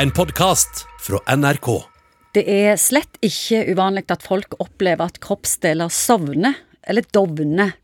En podkast fra NRK. Det er slett ikke uvanlig at folk opplever at kroppsdeler sovner, eller dovner.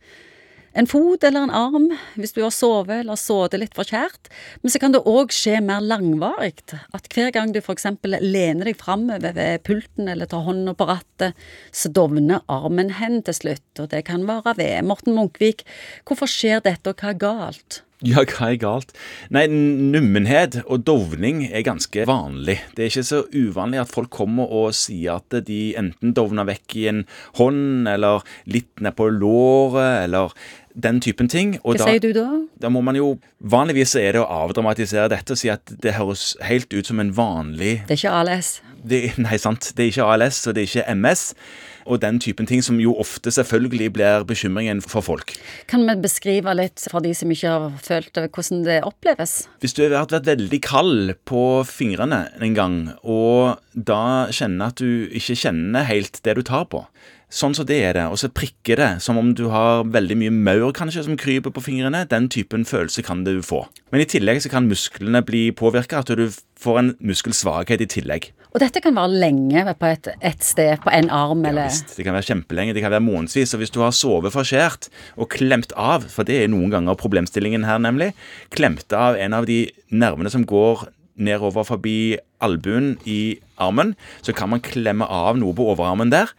En fot eller en arm, hvis du har sovet eller sittet litt for kjært. Men så kan det òg skje mer langvarig. At hver gang du f.eks. lener deg framover ved pulten eller tar hånda på rattet, så dovner armen hen til slutt. Og det kan være ved Morten Munkvik. Hvorfor skjer dette, og hva er galt? Ja, hva er galt? Nei, nummenhet og dovning er ganske vanlig. Det er ikke så uvanlig at folk kommer og sier at de enten dovner vekk i en hånd, eller litt nedpå låret, eller den typen ting. Og Hva da, sier du da? Da må man jo Vanligvis er det å avdramatisere dette og si at det høres helt ut som en vanlig Det er ikke ALS? Det, nei, sant. Det er ikke ALS, og det er ikke MS og den typen ting, som jo ofte selvfølgelig blir bekymringen for folk. Kan vi beskrive litt for de som ikke har følt det, hvordan det oppleves? Hvis du har vært veldig kald på fingrene en gang, og da kjenner at du ikke kjenner helt det du tar på, Sånn som det er det, og så prikker det som om du har veldig mye maur kanskje som kryper på fingrene. Den typen følelse kan du få. Men i tillegg så kan musklene bli påvirka, at du får en muskelsvakhet i tillegg. Og dette kan være lenge på et, et sted, på en arm eller Visst, det kan være kjempelenge, det kan være månedsvis. Og hvis du har sovet for skjært og klemt av, for det er noen ganger problemstillingen her, nemlig, klemt av en av de nervene som går nedover forbi albuen i armen, så kan man klemme av noe på overarmen der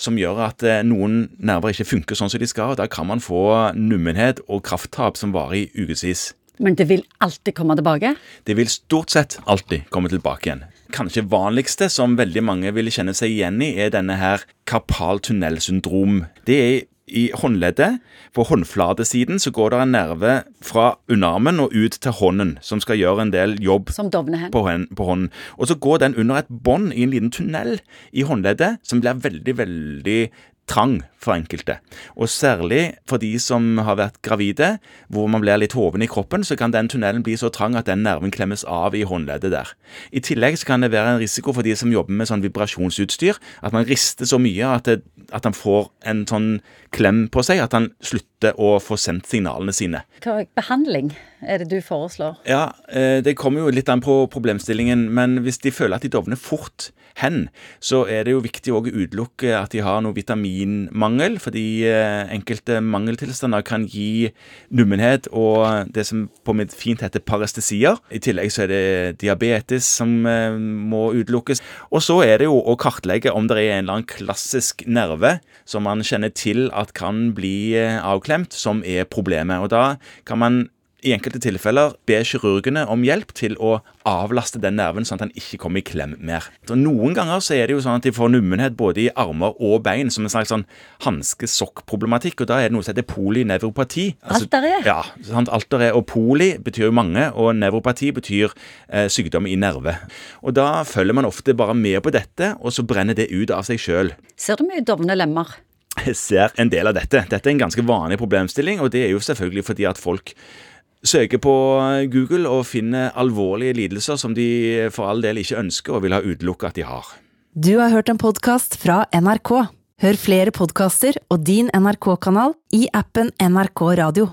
som gjør at eh, noen nerver ikke funker sånn som de skal. og Da kan man få nummenhet og krafttap som varer i ukevis. Men det vil alltid komme tilbake? Det vil stort sett alltid komme tilbake igjen. Kanskje vanligste, som veldig mange vil kjenne seg igjen i, er denne her karpaltunnelsyndrom. Det er i håndleddet. På håndflatesiden så går det en nerve fra underarmen og ut til hånden, som skal gjøre en del jobb på, på hånden. Og så går den under et bånd i en liten tunnel i håndleddet, som blir veldig, veldig trang for enkelte. Og særlig for de som har vært gravide, hvor man blir litt hoven i kroppen, så kan den tunnelen bli så trang at den nerven klemmes av i håndleddet der. I tillegg så kan det være en risiko for de som jobber med sånn vibrasjonsutstyr, at man rister så mye at, det, at han får en sånn klem på seg at han slutter å få sendt signalene sine. Hva behandling er det du foreslår? Ja, eh, Det kommer jo litt an på problemstillingen, men hvis de føler at de dovner fort hen, så er det jo viktig å utelukke at de har noe vitaminmangel mangel, fordi eh, enkelte mangeltilstander kan gi nummenhet og det som på mitt fint heter parestesier. I tillegg så er det diabetes som eh, må utelukkes. Og så er det jo å kartlegge om det er en eller annen klassisk nerve som man kjenner til at kan bli eh, avklemt, som er problemet. Og da kan man i enkelte tilfeller be kirurgene om hjelp til å avlaste den nerven, sånn at den ikke kommer i klem mer. Så Noen ganger så er det jo sånn at de får nummenhet både i armer og bein, som en slags sånn hanske-sokk-problematikk. og Da er det noe som heter polynevropati. Altså, Alteret? Ja. sant, Alteret og poli betyr jo mange, og nevropati betyr eh, sykdom i nerve. Og Da følger man ofte bare med på dette, og så brenner det ut av seg sjøl. Ser du mye dovne lemmer? Jeg ser en del av dette. Dette er en ganske vanlig problemstilling, og det er jo selvfølgelig fordi at folk søker på Google og finner alvorlige lidelser som de for all del ikke ønsker og vil ha utelukket at de har. Du har hørt en podkast fra NRK. Hør flere podkaster og din NRK-kanal i appen NRK Radio.